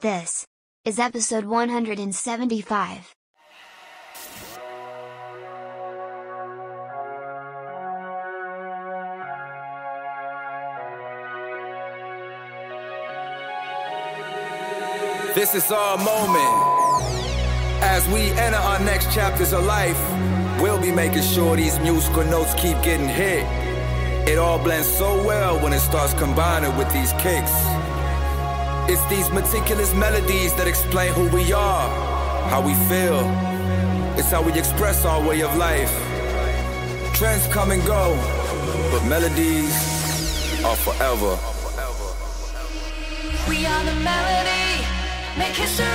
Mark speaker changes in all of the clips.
Speaker 1: This is episode 175.
Speaker 2: This is our moment. As we enter our next chapters of life, we'll be making sure these musical notes keep getting hit. It all blends so well when it starts combining with these kicks. It's these meticulous melodies that explain who we are, how we feel. It's how we express our way of life. Trends come and go, but melodies are forever.
Speaker 3: We are the melody, make history.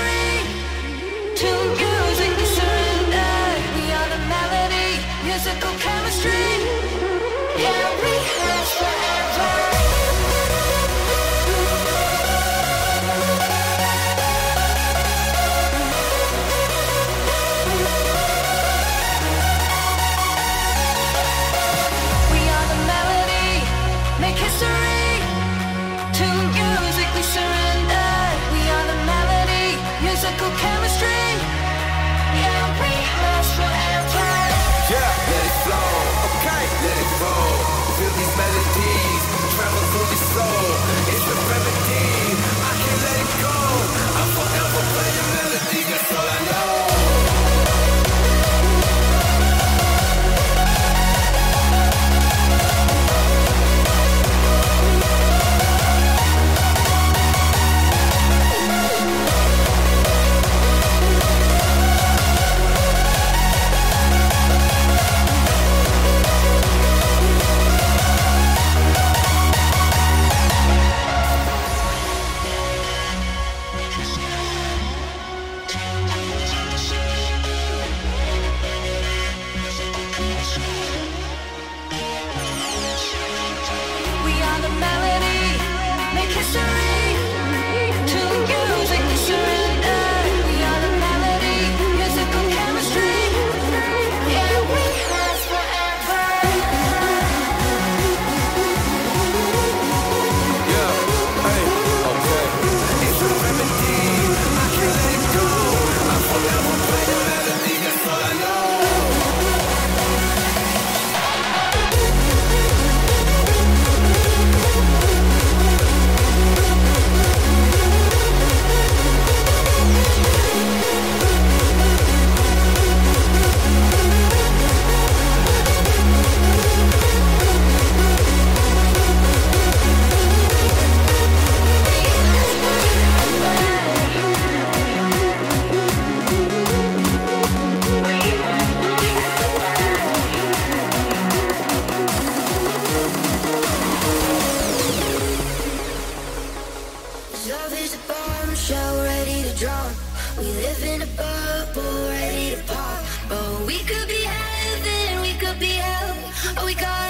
Speaker 4: Hell. We gonna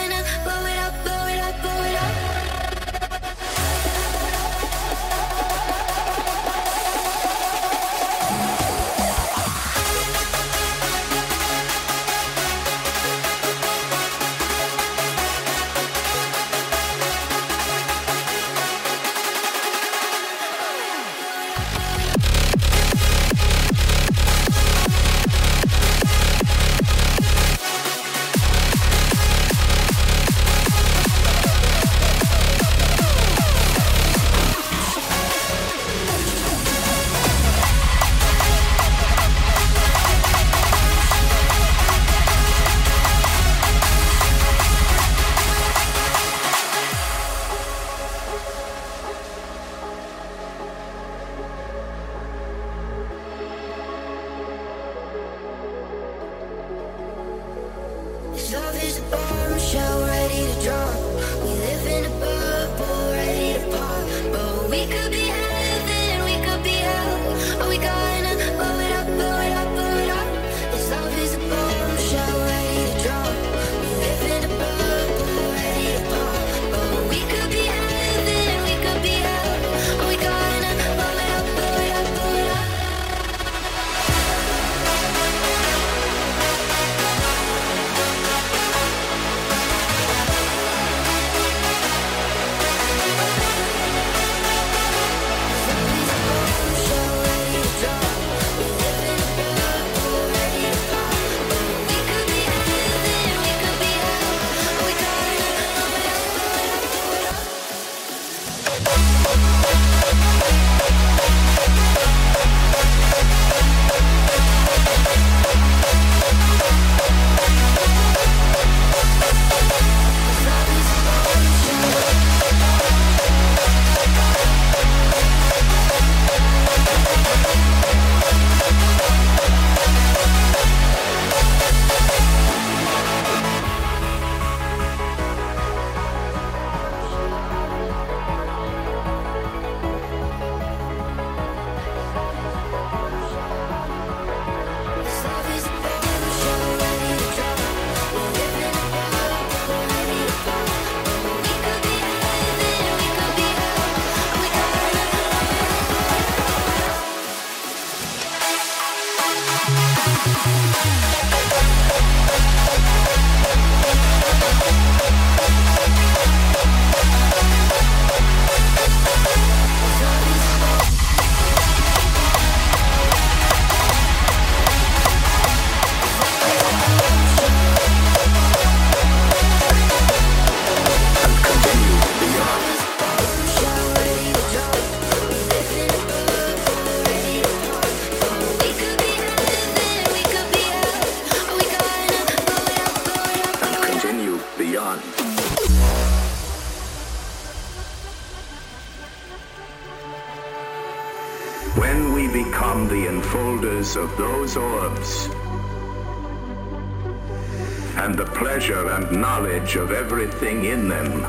Speaker 5: knowledge of everything in them,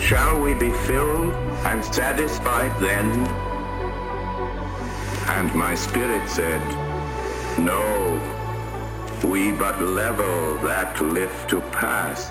Speaker 5: shall we be filled and satisfied then? And my spirit said, No, we but level that lift to pass.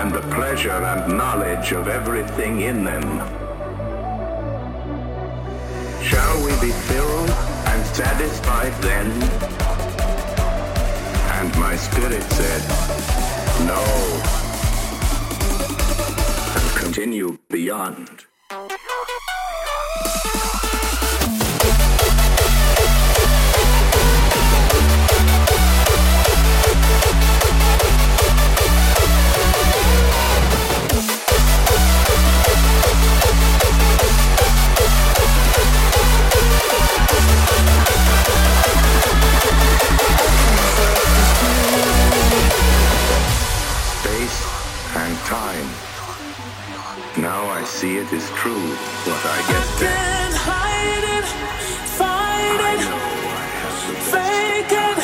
Speaker 5: and the pleasure and knowledge of everything in them, be filled and satisfied then? And my spirit said, No. And continue beyond. Time. Now I see it is true what I guessed then.
Speaker 6: Can't hide it, fight
Speaker 5: I
Speaker 6: it,
Speaker 5: know I have to
Speaker 6: fake it.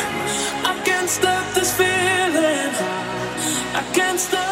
Speaker 6: I can't stop this feeling. I can't stop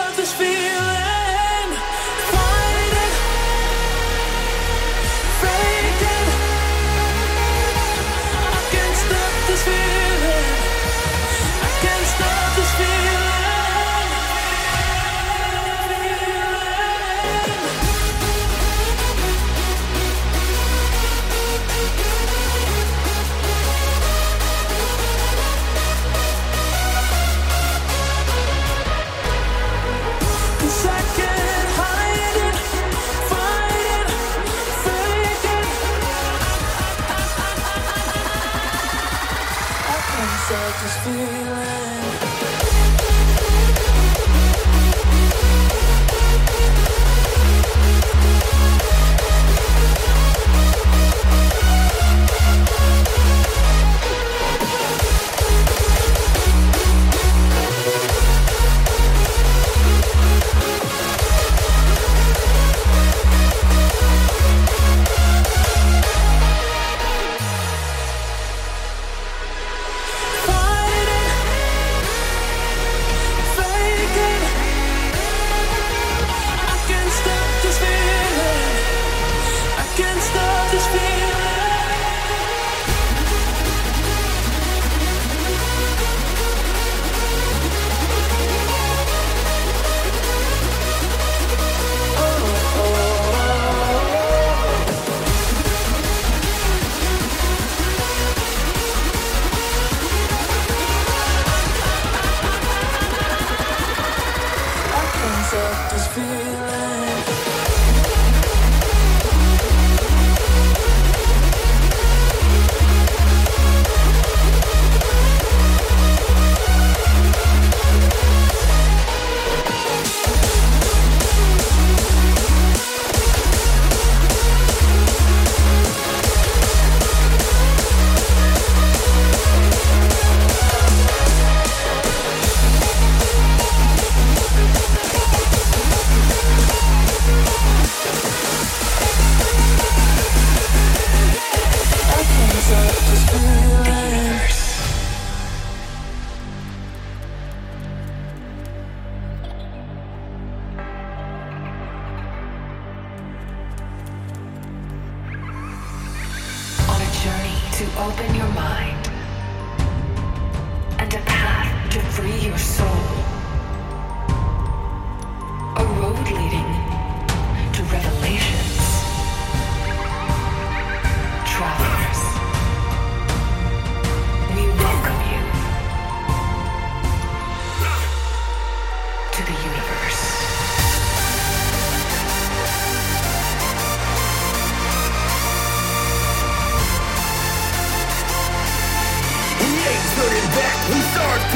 Speaker 7: feel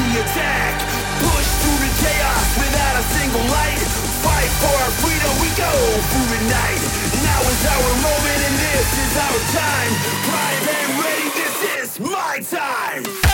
Speaker 7: the
Speaker 8: attack. Push through the chaos without a single light. Fight for our freedom, we go through the night. Now is our moment and this is our time. Prime and ready, this is my time.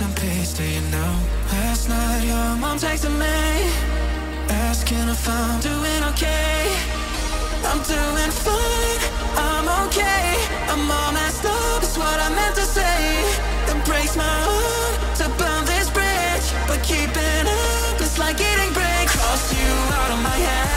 Speaker 7: rest in peace to you
Speaker 8: now. Last night your mom texted me, asking
Speaker 6: if I'm doing okay. I'm doing fine, I'm okay. I'm all messed up, is what I meant to say. It breaks my heart to burn this bridge, but keeping up is like eating bread. Cross you out of my head.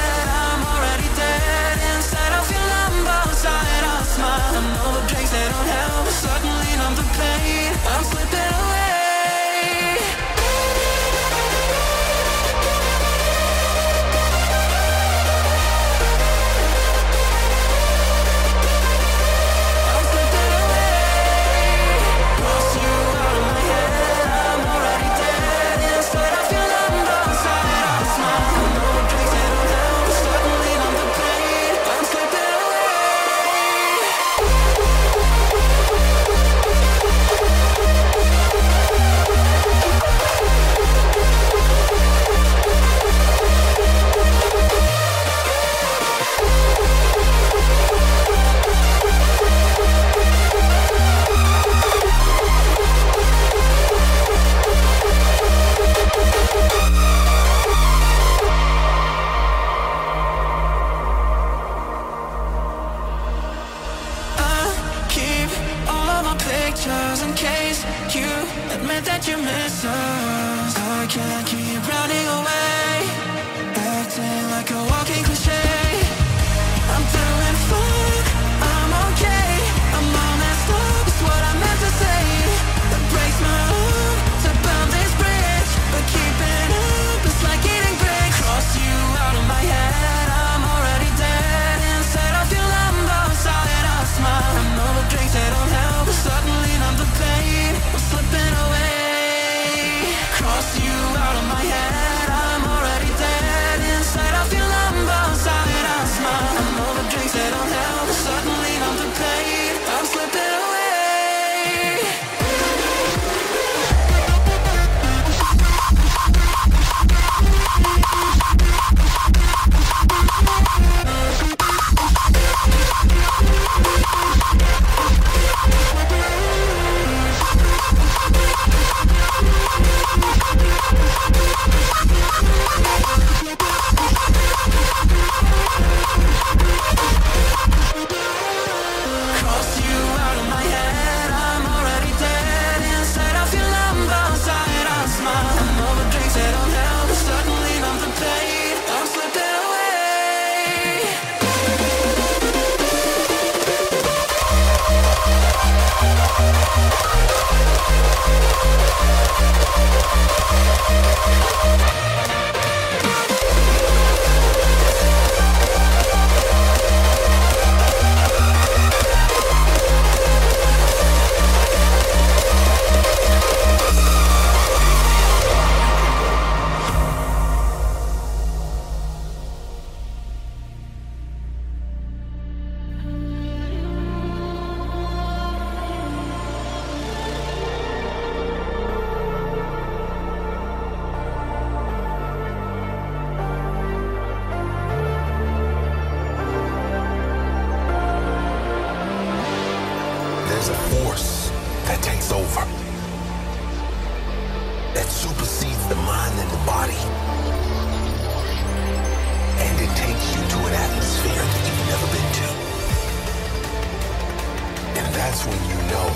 Speaker 9: When you know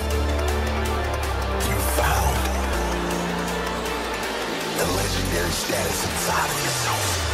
Speaker 9: you found the legendary status inside of yourself.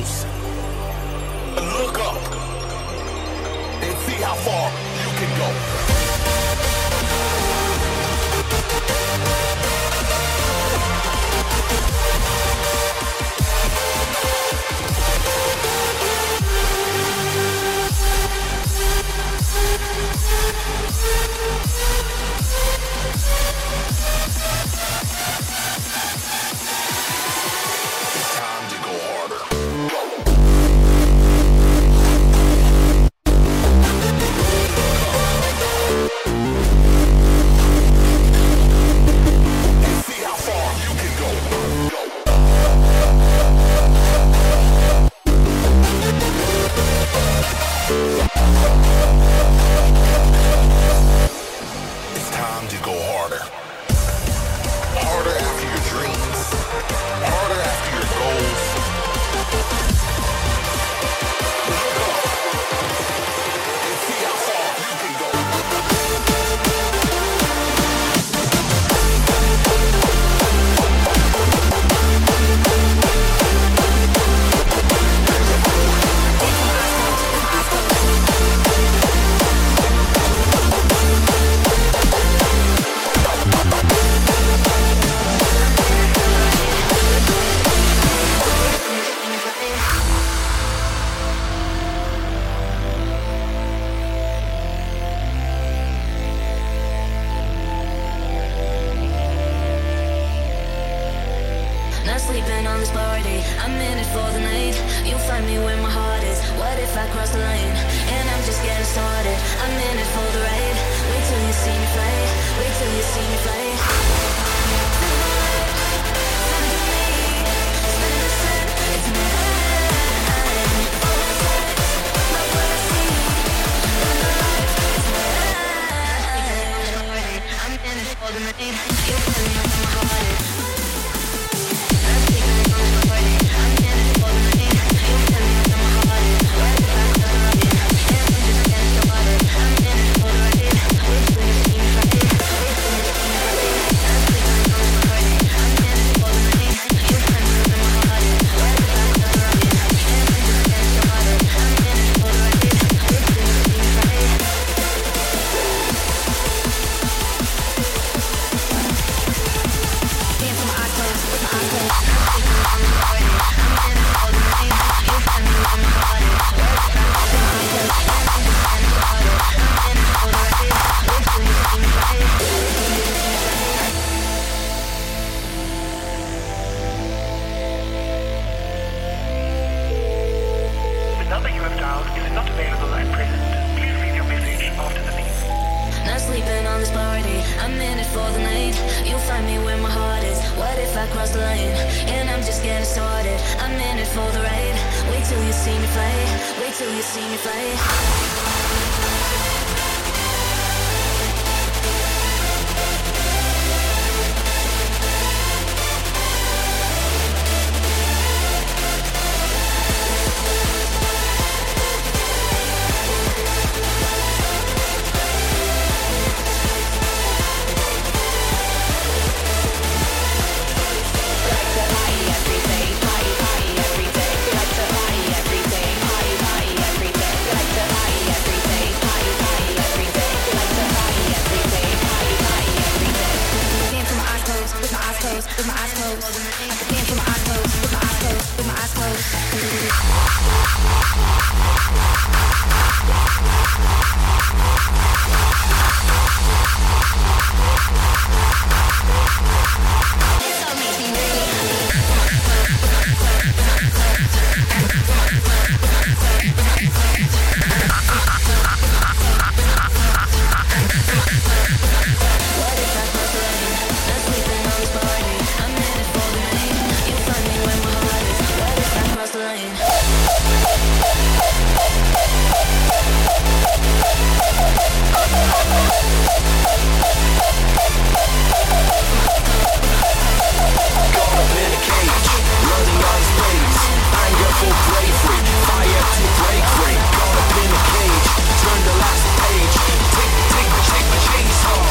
Speaker 9: look up and see how far you can go.
Speaker 4: With my closed, with my eyes closed. I can dance with my eyes closed, with my eyes closed, with my eyes closed.
Speaker 10: Cross the
Speaker 2: turn the last page. Take, take, take my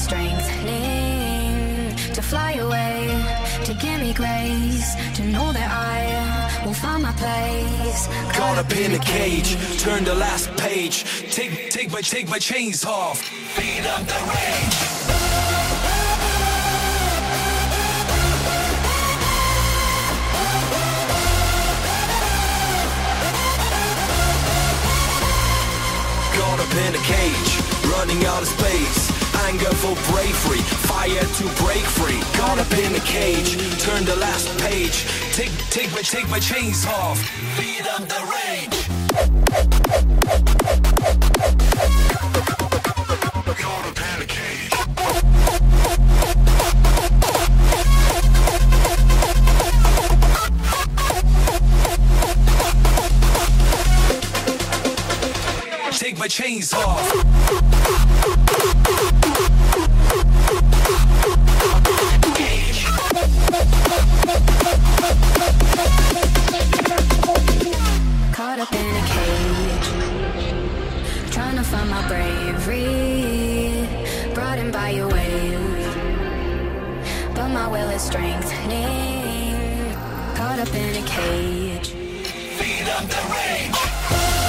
Speaker 10: will strengthening to fly away, to give me grace, to know that I will find my place.
Speaker 2: Caught up in a cage, turn the last page. Take, take my, take my chains off. Feed up the rage. Caught up in a cage, running out of space. Anger for bravery, fire to break free. Caught up in a cage, turn the last page. Take, take my, take my chains off. Feed up the rage. Caught up in a cage. Take my chains off.
Speaker 10: Is strengthening. Caught up in a cage.
Speaker 2: Feed up the rage.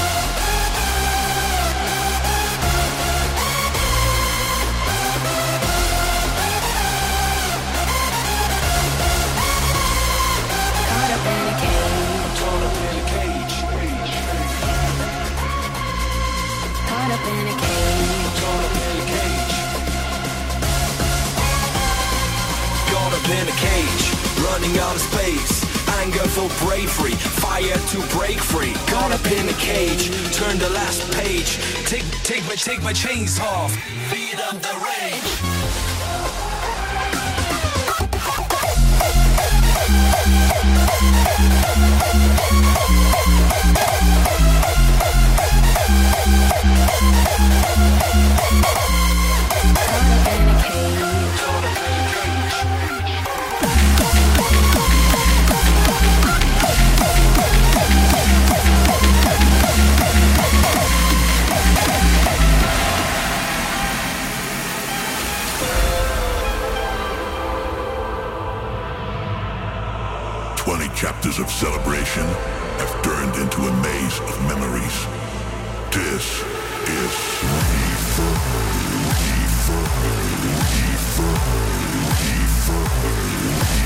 Speaker 2: Cage, running out of space. Anger for bravery, fire to break free. Caught up in a cage, turn the last page. Take, take my, take my chains off. Feed up the rage.
Speaker 11: Twenty chapters of celebration have turned into a maze of memories. This is
Speaker 1: Reverze